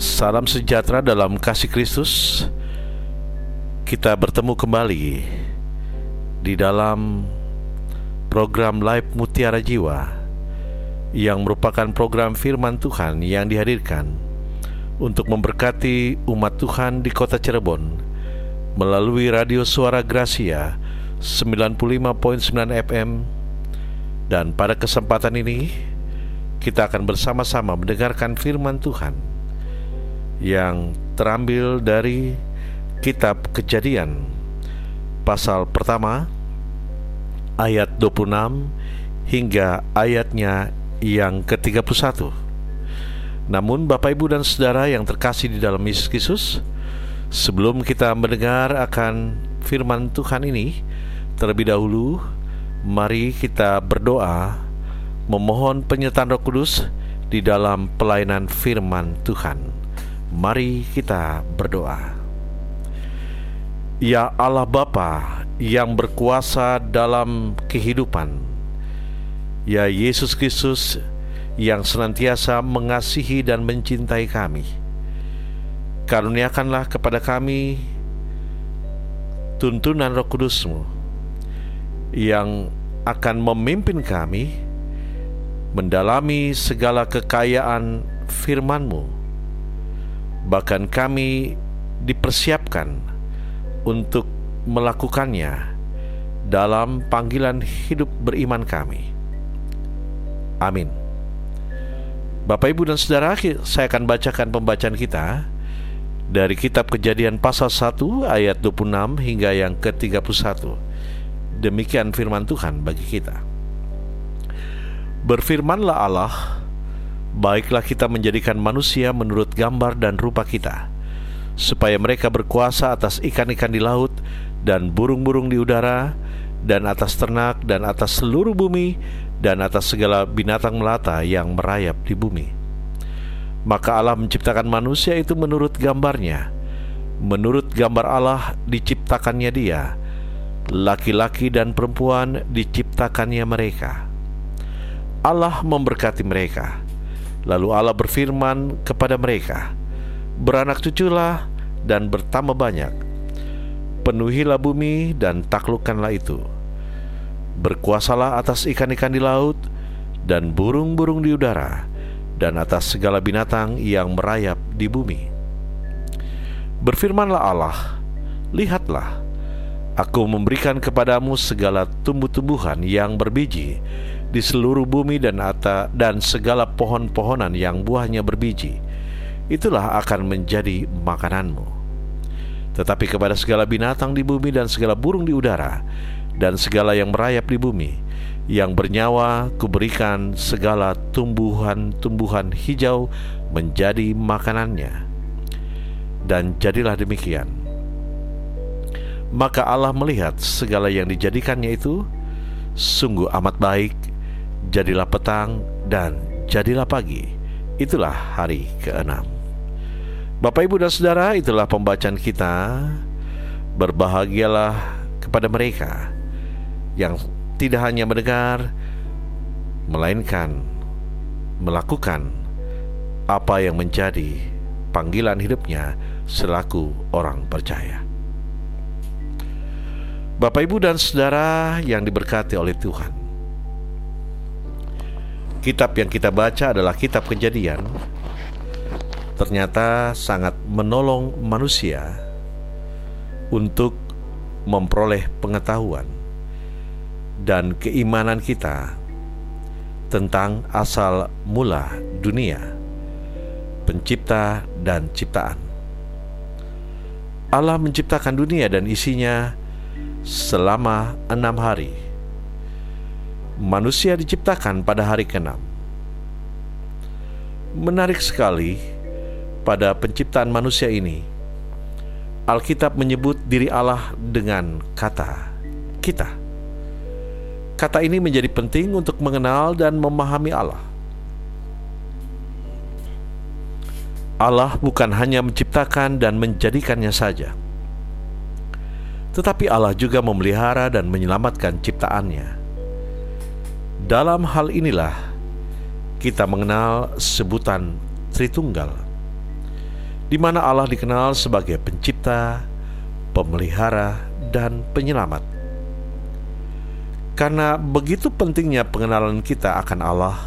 Salam sejahtera dalam kasih Kristus. Kita bertemu kembali di dalam program Live Mutiara Jiwa yang merupakan program firman Tuhan yang dihadirkan untuk memberkati umat Tuhan di kota Cirebon melalui radio suara Gracia 95.9 FM dan pada kesempatan ini kita akan bersama-sama mendengarkan firman Tuhan yang terambil dari kitab Kejadian pasal pertama ayat 26 hingga ayatnya yang ke-31. Namun Bapak Ibu dan Saudara yang terkasih di dalam Yesus Kristus, sebelum kita mendengar akan firman Tuhan ini, terlebih dahulu mari kita berdoa memohon penyertaan Roh Kudus di dalam pelayanan firman Tuhan. Mari kita berdoa. Ya Allah Bapa yang berkuasa dalam kehidupan, ya Yesus Kristus yang senantiasa mengasihi dan mencintai kami. Karuniakanlah kepada kami tuntunan Roh Kudusmu yang akan memimpin kami mendalami segala kekayaan firman-Mu bahkan kami dipersiapkan untuk melakukannya dalam panggilan hidup beriman kami. Amin. Bapak, Ibu, dan Saudara, saya akan bacakan pembacaan kita dari kitab Kejadian pasal 1 ayat 26 hingga yang ke-31. Demikian firman Tuhan bagi kita. Berfirmanlah Allah, Baiklah kita menjadikan manusia menurut gambar dan rupa kita, supaya mereka berkuasa atas ikan-ikan di laut dan burung-burung di udara, dan atas ternak dan atas seluruh bumi, dan atas segala binatang melata yang merayap di bumi. Maka Allah menciptakan manusia itu menurut gambarnya. Menurut gambar Allah diciptakannya dia. Laki-laki dan perempuan diciptakannya mereka. Allah memberkati mereka Lalu Allah berfirman kepada mereka, "Beranak cuculah dan bertambah banyak. Penuhilah bumi dan taklukkanlah itu. Berkuasalah atas ikan-ikan di laut dan burung-burung di udara dan atas segala binatang yang merayap di bumi." Berfirmanlah Allah, "Lihatlah, Aku memberikan kepadamu segala tumbuh-tumbuhan yang berbiji di seluruh bumi dan ata dan segala pohon-pohonan yang buahnya berbiji. Itulah akan menjadi makananmu. Tetapi kepada segala binatang di bumi dan segala burung di udara dan segala yang merayap di bumi yang bernyawa kuberikan segala tumbuhan-tumbuhan hijau menjadi makanannya. Dan jadilah demikian. Maka Allah melihat segala yang dijadikannya itu sungguh amat baik jadilah petang dan jadilah pagi. Itulah hari keenam. Bapak, Ibu, dan Saudara, itulah pembacaan kita. Berbahagialah kepada mereka yang tidak hanya mendengar, melainkan melakukan apa yang menjadi panggilan hidupnya selaku orang percaya. Bapak, Ibu, dan Saudara yang diberkati oleh Tuhan, kitab yang kita baca adalah kitab Kejadian, ternyata sangat menolong manusia untuk memperoleh pengetahuan dan keimanan kita tentang asal mula dunia, pencipta dan ciptaan. Allah menciptakan dunia dan isinya selama enam hari manusia diciptakan pada hari ke-6. Menarik sekali pada penciptaan manusia ini. Alkitab menyebut diri Allah dengan kata kita. Kata ini menjadi penting untuk mengenal dan memahami Allah. Allah bukan hanya menciptakan dan menjadikannya saja, tetapi Allah juga memelihara dan menyelamatkan ciptaannya dalam hal inilah kita mengenal sebutan Tritunggal. di mana Allah dikenal sebagai pencipta, pemelihara, dan penyelamat. Karena begitu pentingnya pengenalan kita akan Allah,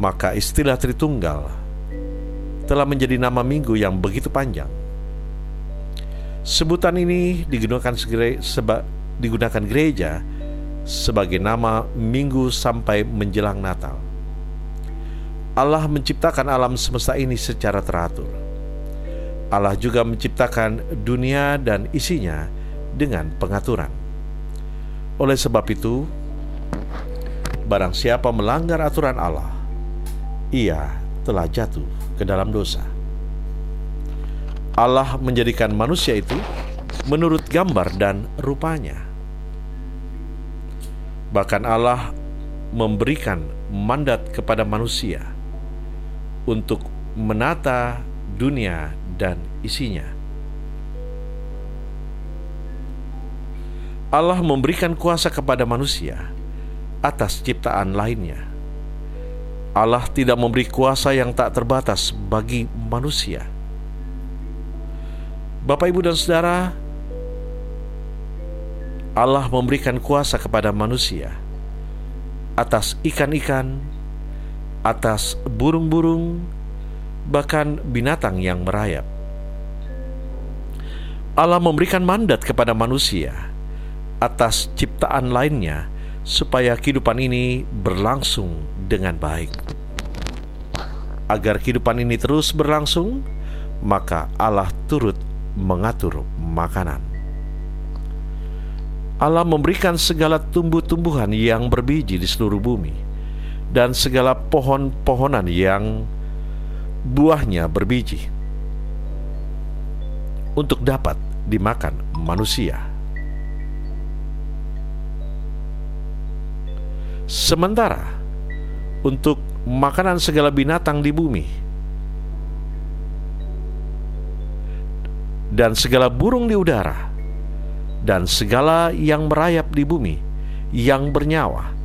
maka istilah Tritunggal telah menjadi nama minggu yang begitu panjang. Sebutan ini digunakan, seba, digunakan gereja sebagai nama minggu sampai menjelang Natal. Allah menciptakan alam semesta ini secara teratur. Allah juga menciptakan dunia dan isinya dengan pengaturan. Oleh sebab itu, barang siapa melanggar aturan Allah, ia telah jatuh ke dalam dosa. Allah menjadikan manusia itu menurut gambar dan rupanya. Bahkan Allah memberikan mandat kepada manusia untuk menata dunia dan isinya. Allah memberikan kuasa kepada manusia atas ciptaan lainnya. Allah tidak memberi kuasa yang tak terbatas bagi manusia. Bapak, ibu, dan saudara, Allah memberikan kuasa kepada manusia atas ikan-ikan, atas burung-burung, bahkan binatang yang merayap. Allah memberikan mandat kepada manusia atas ciptaan lainnya supaya kehidupan ini berlangsung dengan baik. Agar kehidupan ini terus berlangsung, maka Allah turut mengatur makanan. Allah memberikan segala tumbuh-tumbuhan yang berbiji di seluruh bumi dan segala pohon-pohonan yang buahnya berbiji untuk dapat dimakan manusia. Sementara untuk makanan segala binatang di bumi dan segala burung di udara dan segala yang merayap di bumi yang bernyawa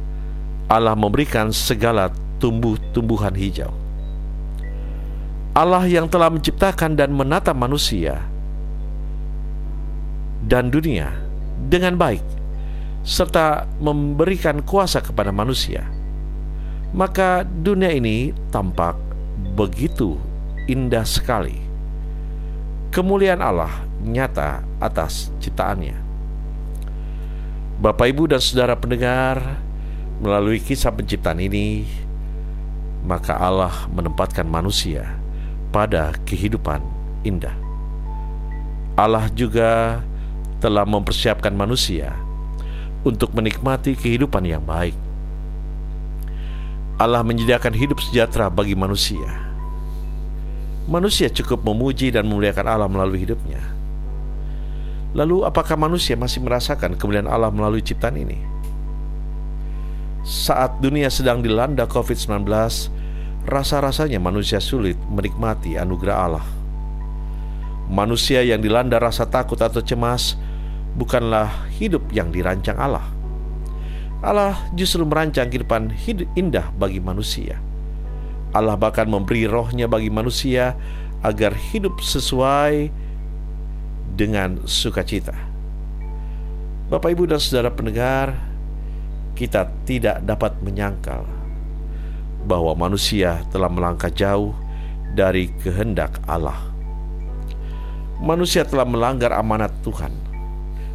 Allah memberikan segala tumbuh-tumbuhan hijau. Allah yang telah menciptakan dan menata manusia dan dunia dengan baik serta memberikan kuasa kepada manusia, maka dunia ini tampak begitu indah sekali. Kemuliaan Allah nyata atas ciptaannya. Bapak, ibu, dan saudara pendengar, Melalui kisah penciptaan ini, maka Allah menempatkan manusia pada kehidupan indah. Allah juga telah mempersiapkan manusia untuk menikmati kehidupan yang baik. Allah menyediakan hidup sejahtera bagi manusia. Manusia cukup memuji dan memuliakan Allah melalui hidupnya. Lalu, apakah manusia masih merasakan kemuliaan Allah melalui ciptaan ini? Saat dunia sedang dilanda COVID-19, rasa-rasanya manusia sulit menikmati anugerah Allah. Manusia yang dilanda rasa takut atau cemas bukanlah hidup yang dirancang Allah. Allah justru merancang kehidupan hidup indah bagi manusia. Allah bahkan memberi rohnya bagi manusia agar hidup sesuai dengan sukacita. Bapak, Ibu, dan saudara pendengar, kita tidak dapat menyangkal bahwa manusia telah melangkah jauh dari kehendak Allah. Manusia telah melanggar amanat Tuhan.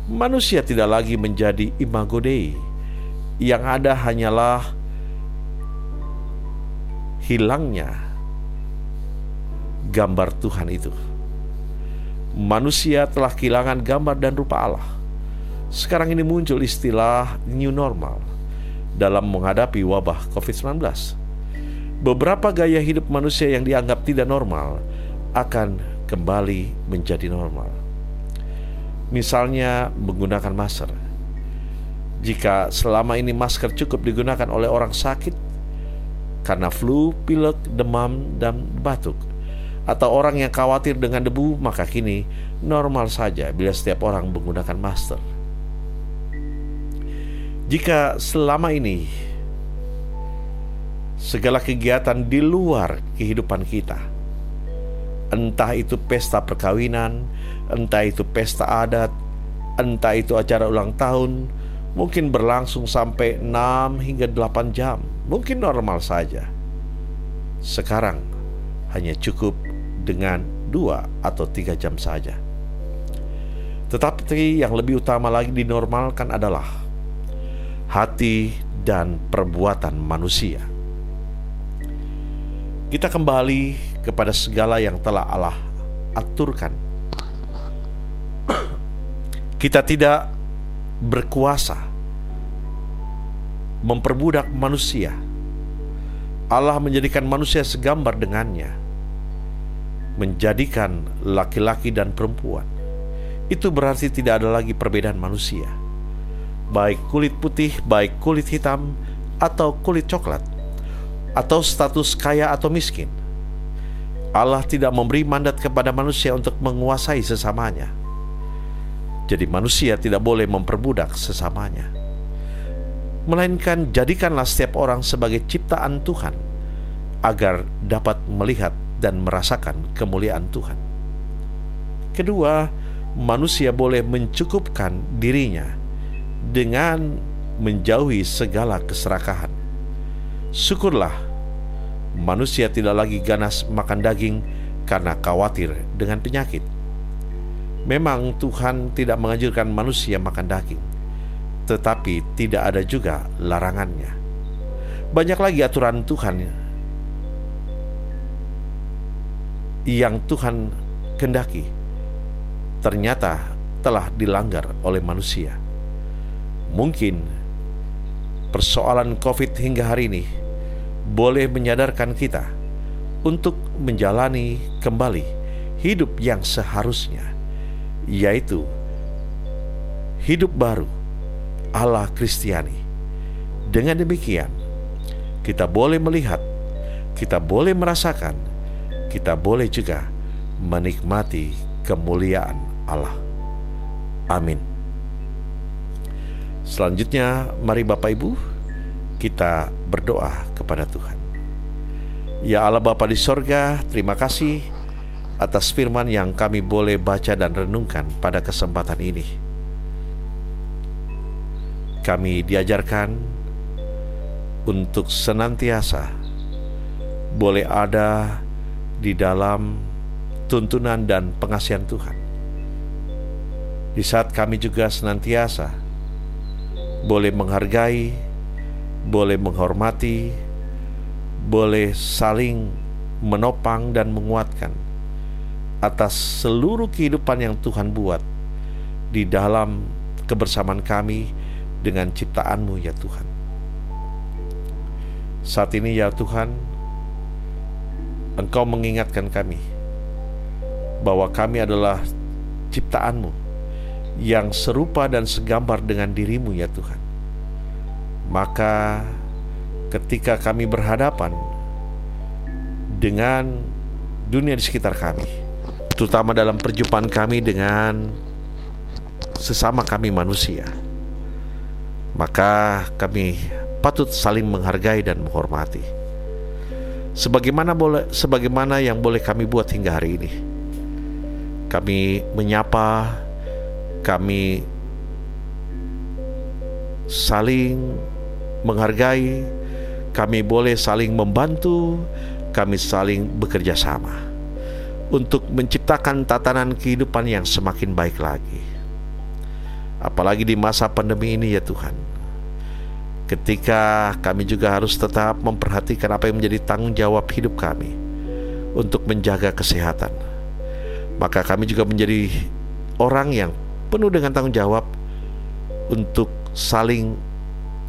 Manusia tidak lagi menjadi imago Dei. Yang ada hanyalah hilangnya gambar Tuhan itu. Manusia telah kehilangan gambar dan rupa Allah. Sekarang ini muncul istilah new normal dalam menghadapi wabah COVID-19. Beberapa gaya hidup manusia yang dianggap tidak normal akan kembali menjadi normal. Misalnya menggunakan masker. Jika selama ini masker cukup digunakan oleh orang sakit karena flu, pilek, demam, dan batuk, atau orang yang khawatir dengan debu, maka kini normal saja bila setiap orang menggunakan masker. Jika selama ini segala kegiatan di luar kehidupan kita entah itu pesta perkawinan, entah itu pesta adat, entah itu acara ulang tahun, mungkin berlangsung sampai 6 hingga 8 jam, mungkin normal saja. Sekarang hanya cukup dengan dua atau tiga jam saja. Tetapi yang lebih utama lagi dinormalkan adalah hati dan perbuatan manusia. Kita kembali kepada segala yang telah Allah aturkan. Kita tidak berkuasa memperbudak manusia. Allah menjadikan manusia segambar dengannya, menjadikan laki-laki dan perempuan. Itu berarti tidak ada lagi perbedaan manusia, baik kulit putih, baik kulit hitam, atau kulit coklat, atau status kaya atau miskin Allah tidak memberi mandat kepada manusia untuk menguasai sesamanya. Jadi manusia tidak boleh memperbudak sesamanya. Melainkan jadikanlah setiap orang sebagai ciptaan Tuhan agar dapat melihat dan merasakan kemuliaan Tuhan. Kedua, manusia boleh mencukupkan dirinya dengan menjauhi segala keserakahan. Syukurlah manusia tidak lagi ganas makan daging karena khawatir dengan penyakit. Memang Tuhan tidak menganjurkan manusia makan daging, tetapi tidak ada juga larangannya. Banyak lagi aturan Tuhan yang Tuhan kendaki ternyata telah dilanggar oleh manusia. Mungkin persoalan COVID hingga hari ini boleh menyadarkan kita untuk menjalani kembali hidup yang seharusnya, yaitu hidup baru Allah Kristiani. Dengan demikian, kita boleh melihat, kita boleh merasakan, kita boleh juga menikmati kemuliaan Allah. Amin. Selanjutnya, mari Bapak Ibu kita berdoa kepada Tuhan. Ya Allah Bapa di sorga, terima kasih atas firman yang kami boleh baca dan renungkan pada kesempatan ini. Kami diajarkan untuk senantiasa boleh ada di dalam tuntunan dan pengasihan Tuhan. Di saat kami juga senantiasa boleh menghargai boleh menghormati, boleh saling menopang dan menguatkan atas seluruh kehidupan yang Tuhan buat di dalam kebersamaan kami dengan ciptaanmu ya Tuhan. Saat ini ya Tuhan, Engkau mengingatkan kami bahwa kami adalah ciptaanmu yang serupa dan segambar dengan dirimu ya Tuhan maka ketika kami berhadapan dengan dunia di sekitar kami, terutama dalam perjumpaan kami dengan sesama kami manusia, maka kami patut saling menghargai dan menghormati. Sebagaimana boleh sebagaimana yang boleh kami buat hingga hari ini. Kami menyapa, kami saling menghargai, kami boleh saling membantu, kami saling bekerja sama untuk menciptakan tatanan kehidupan yang semakin baik lagi. Apalagi di masa pandemi ini ya Tuhan. Ketika kami juga harus tetap memperhatikan apa yang menjadi tanggung jawab hidup kami untuk menjaga kesehatan. Maka kami juga menjadi orang yang penuh dengan tanggung jawab untuk saling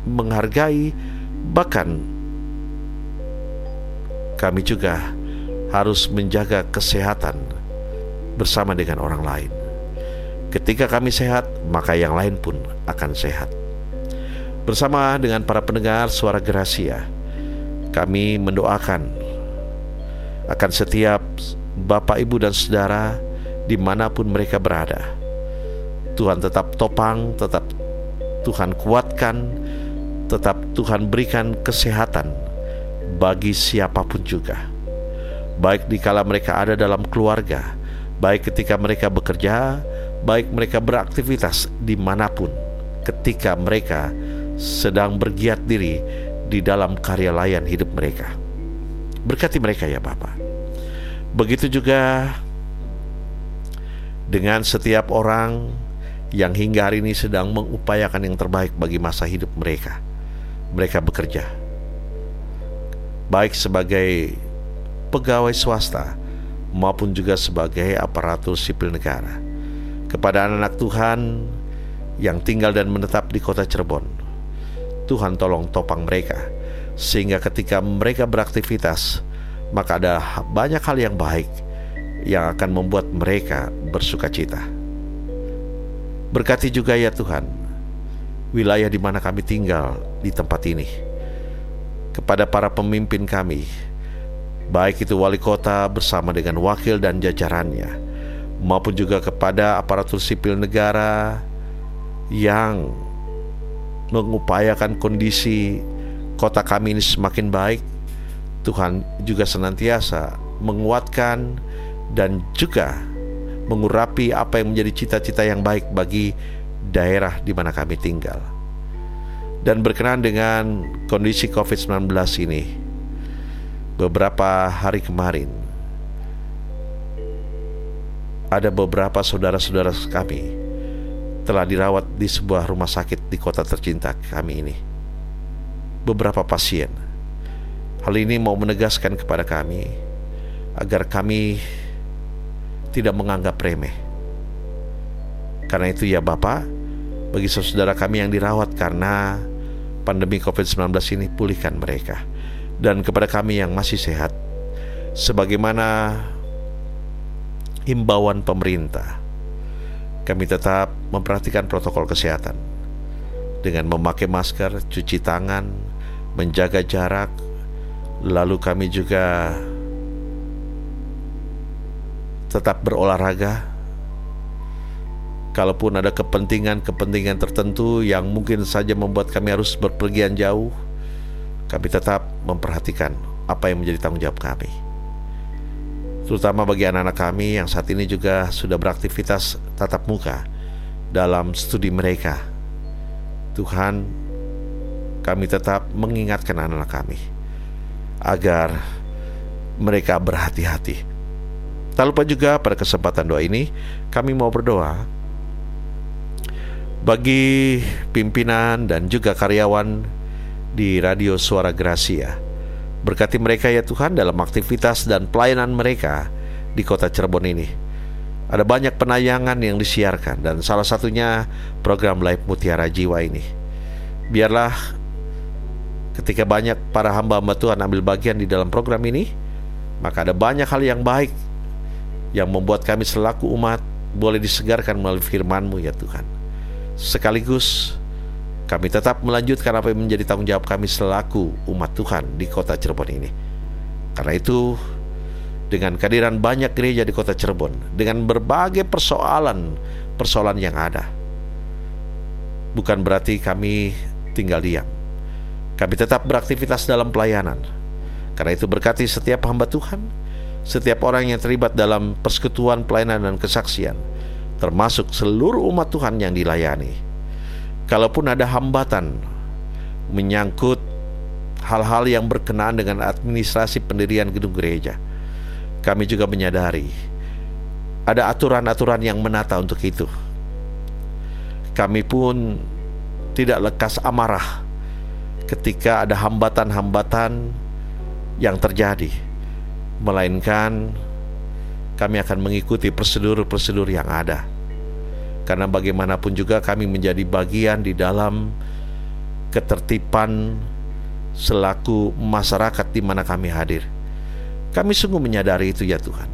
menghargai, bahkan kami juga harus menjaga kesehatan bersama dengan orang lain. Ketika kami sehat, maka yang lain pun akan sehat. Bersama dengan para pendengar suara Gracia, kami mendoakan akan setiap Bapak, Ibu, dan Saudara di mana pun mereka berada. Tuhan tetap topang, tetap Tuhan kuatkan, tetap Tuhan berikan kesehatan bagi siapa pun juga. baik dikala mereka ada dalam keluarga, baik ketika mereka bekerja, baik mereka beraktivitas di mana pun, ketika mereka sedang bergiat diri di dalam karya layan hidup mereka. Berkati mereka ya Bapak. Begitu juga dengan setiap orang yang hingga hari ini sedang mengupayakan yang terbaik bagi masa hidup mereka. Mereka bekerja, baik sebagai pegawai swasta maupun juga sebagai aparatur sipil negara. Kepada anak-anak Tuhan yang tinggal dan menetap di kota Cirebon, Tuhan tolong topang mereka, sehingga ketika mereka beraktivitas, maka ada banyak hal yang baik yang akan membuat mereka bersuka cita. Berkati juga ya Tuhan, wilayah di mana kami tinggal di tempat ini. Kepada para pemimpin kami, baik itu wali kota bersama dengan wakil dan jajarannya, maupun juga kepada aparatur sipil negara yang mengupayakan kondisi kota kami ini semakin baik. Tuhan juga senantiasa menguatkan dan juga mengurapi apa yang menjadi cita-cita yang baik bagi daerah di mana kami tinggal. Dan berkenan dengan kondisi COVID-19 ini, beberapa hari kemarin, ada beberapa saudara-saudara kami telah dirawat di sebuah rumah sakit di kota tercinta kami ini. Beberapa pasien. Hal ini mau menegaskan kepada kami agar kami tidak menganggap remeh. Karena itu ya Bapak, bagi saudara kami yang dirawat karena pandemi COVID-19 ini pulihkan mereka. Dan kepada kami yang masih sehat, sebagaimana himbauan pemerintah, kami tetap memperhatikan protokol kesehatan dengan memakai masker, cuci tangan, menjaga jarak, lalu kami juga tetap berolahraga. Kalaupun ada kepentingan-kepentingan tertentu yang mungkin saja membuat kami harus berpergian jauh, kami tetap memperhatikan apa yang menjadi tanggung jawab kami. Terutama bagi anak-anak kami yang saat ini juga sudah beraktivitas tatap muka dalam studi mereka. Tuhan, kami tetap mengingatkan anak-anak kami agar mereka berhati-hati Tak lupa juga pada kesempatan doa ini kami mau berdoa bagi pimpinan dan juga karyawan di Radio Suara Gracia. Berkati mereka ya Tuhan dalam aktivitas dan pelayanan mereka di kota Cirebon ini. Ada banyak penayangan yang disiarkan dan salah satunya program Live Mutiara Jiwa ini. Biarlah ketika banyak para hamba-hamba Tuhan ambil bagian di dalam program ini, maka ada banyak hal yang baik yang membuat kami selaku umat boleh disegarkan melalui firman-Mu ya Tuhan. Sekaligus kami tetap melanjutkan apa yang menjadi tanggung jawab kami selaku umat Tuhan di kota Cirebon ini. Karena itu, dengan kehadiran banyak gereja di kota Cirebon, dengan berbagai persoalan persoalan yang ada, bukan berarti kami tinggal diam. Kami tetap beraktivitas dalam pelayanan. Karena itu berkati setiap hamba Tuhan, setiap orang yang terlibat dalam persekutuan pelayanan dan kesaksian, termasuk seluruh umat Tuhan yang dilayani. Kalaupun ada hambatan menyangkut hal-hal yang berkenaan dengan administrasi pendirian gedung gereja, kami juga menyadari ada aturan-aturan yang menata untuk itu. Kami pun tidak lekas amarah ketika ada hambatan-hambatan yang terjadi melainkan kami akan mengikuti prosedur-prosedur yang ada. Karena bagaimanapun juga kami menjadi bagian di dalam ketertiban selaku masyarakat di mana kami hadir. Kami sungguh menyadari itu ya Tuhan.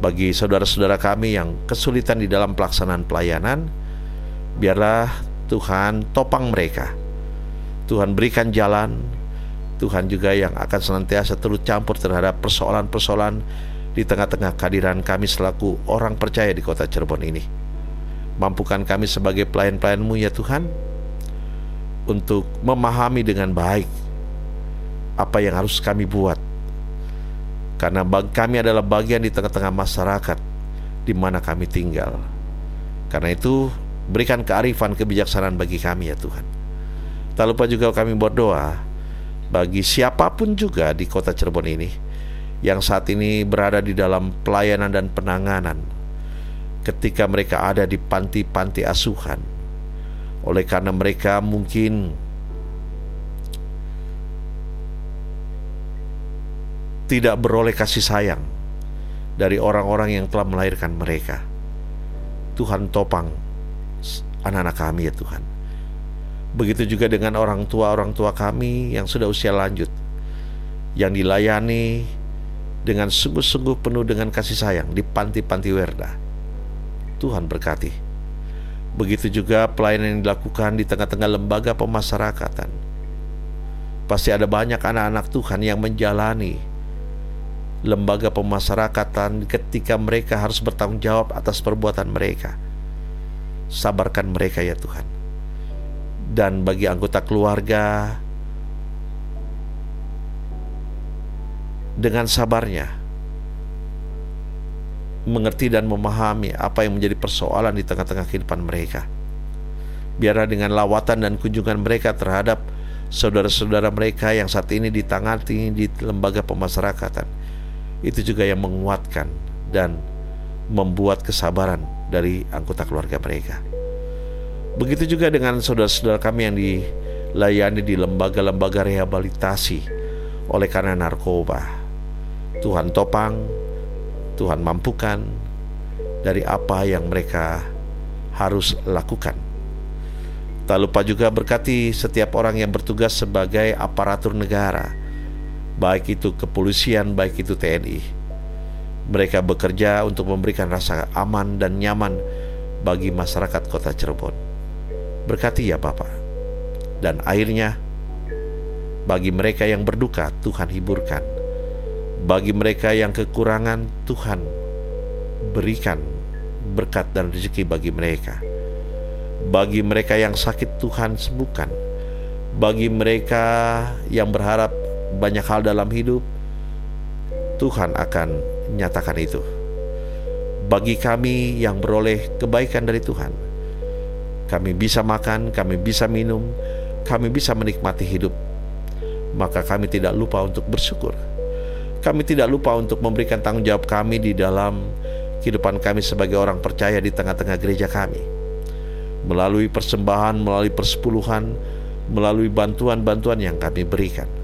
Bagi saudara-saudara kami yang kesulitan di dalam pelaksanaan pelayanan, biarlah Tuhan topang mereka. Tuhan berikan jalan, Tuhan juga yang akan senantiasa turut campur terhadap persoalan-persoalan di tengah-tengah kehadiran kami selaku orang percaya di kota Cirebon ini. Mampukan kami sebagai pelayan-pelayanmu ya Tuhan untuk memahami dengan baik apa yang harus kami buat karena kami adalah bagian di tengah-tengah masyarakat di mana kami tinggal. Karena itu, berikan kearifan kebijaksanaan bagi kami ya Tuhan. Tak lupa juga kami berdoa bagi siapa pun juga di kota Cirebon ini yang saat ini berada di dalam pelayanan dan penanganan ketika mereka ada di panti-panti asuhan. Oleh karena mereka mungkin tidak beroleh kasih sayang dari orang-orang yang telah melahirkan mereka. Tuhan topang anak-anak kami ya Tuhan. Begitu juga dengan orang tua-orang tua kami yang sudah usia lanjut yang dilayani dengan sungguh-sungguh penuh dengan kasih sayang di panti-panti Werda. Tuhan berkati. Begitu juga pelayanan yang dilakukan di tengah-tengah lembaga pemasyarakatan. Pasti ada banyak anak-anak Tuhan yang menjalani lembaga pemasyarakatan ketika mereka harus bertanggung jawab atas perbuatan mereka. Sabarkan mereka ya Tuhan. Dan bagi anggota keluarga dengan sabarnya mengerti dan memahami apa yang menjadi persoalan di tengah-tengah kehidupan mereka. Biarlah dengan lawatan dan kunjungan mereka terhadap saudara-saudara mereka yang saat ini ditangani di lembaga pemasyarakatan itu juga yang menguatkan dan membuat kesabaran dari anggota keluarga mereka. Begitu juga dengan saudara-saudara kami yang dilayani di lembaga-lembaga rehabilitasi oleh karena narkoba. Tuhan topang, Tuhan mampukan dari apa yang mereka harus lakukan. Tak lupa juga berkati setiap orang yang bertugas sebagai aparatur negara baik itu kepolisian, baik itu TNI. Mereka bekerja untuk memberikan rasa aman dan nyaman bagi masyarakat kota Cirebon. Berkati ya Bapak. Dan akhirnya, bagi mereka yang berduka, Tuhan hiburkan. Bagi mereka yang kekurangan, Tuhan berikan berkat dan rezeki bagi mereka. Bagi mereka yang sakit, Tuhan sembuhkan. Bagi mereka yang berharap banyak hal dalam hidup, Tuhan akan nyatakan itu. Bagi kami yang beroleh kebaikan dari Tuhan, kami bisa makan, kami bisa minum, kami bisa menikmati hidup, maka kami tidak lupa untuk bersyukur. Kami tidak lupa untuk memberikan tanggung jawab kami di dalam kehidupan kami sebagai orang percaya di tengah-tengah gereja kami. Melalui persembahan, melalui persepuluhan, melalui bantuan-bantuan yang kami berikan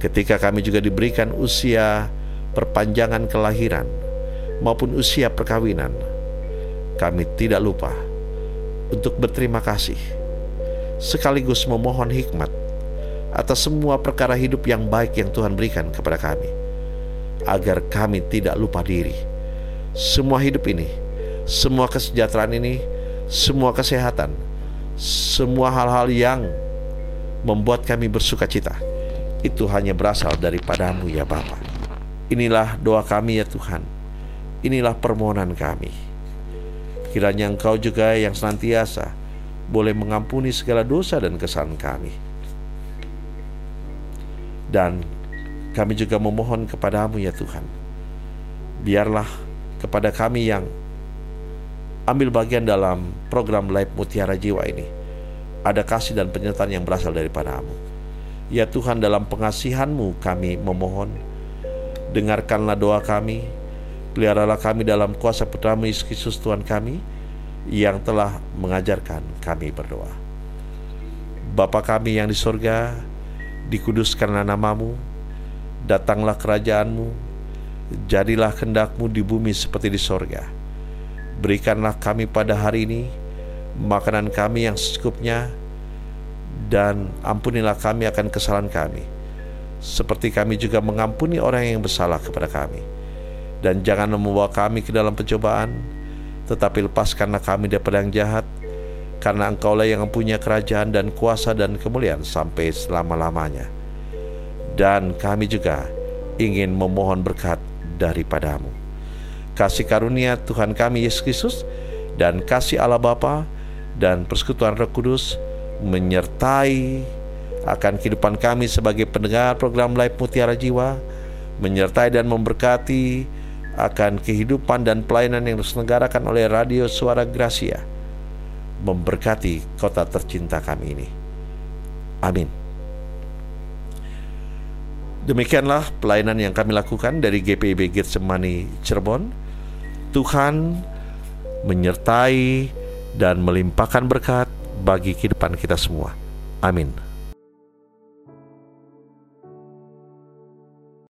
ketika kami juga diberikan usia perpanjangan kelahiran maupun usia perkawinan, kami tidak lupa untuk berterima kasih sekaligus memohon hikmat atas semua perkara hidup yang baik yang Tuhan berikan kepada kami agar kami tidak lupa diri. Semua hidup ini, semua kesejahteraan ini, semua kesehatan, semua hal-hal yang membuat kami bersuka cita itu hanya berasal daripadamu ya Bapa. Inilah doa kami ya Tuhan. Inilah permohonan kami. Kiranya Engkau juga yang senantiasa boleh mengampuni segala dosa dan kesalahan kami. Dan kami juga memohon kepadamu ya Tuhan. Biarlah kepada kami yang ambil bagian dalam program Live Mutiara Jiwa ini ada kasih dan penyertaan yang berasal daripadamu. Ya Tuhan dalam pengasihanmu kami memohon. Dengarkanlah doa kami. Peliharalah kami dalam kuasa putramu Yesus Kristus Tuhan kami Yang telah mengajarkan kami berdoa. Bapa kami yang di sorga Dikuduskanlah namamu Datanglah kerajaanmu Jadilah kendakmu di bumi seperti di sorga. Berikanlah kami pada hari ini Makanan kami yang secukupnya dan ampunilah kami akan kesalahan kami. Seperti kami juga mengampuni orang yang bersalah kepada kami. Dan jangan membawa kami ke dalam pencobaan tetapi lepaskanlah kami daripada yang jahat karena engkaulah yang mempunyai kerajaan dan kuasa dan kemuliaan sampai selama-lamanya dan kami juga ingin memohon berkat daripadamu kasih karunia Tuhan kami Yesus Kristus dan kasih Allah Bapa dan persekutuan Roh Kudus menyertai akan kehidupan kami sebagai pendengar program Live Mutiara Jiwa menyertai dan memberkati akan kehidupan dan pelayanan yang diselenggarakan oleh Radio Suara Gracia. Memberkati kota tercinta kami ini. Amin. Demikianlah pelayanan yang kami lakukan dari GPIB Getsemani Cirebon. Tuhan menyertai dan melimpahkan berkat bagi kehidupan kita semua. Amin.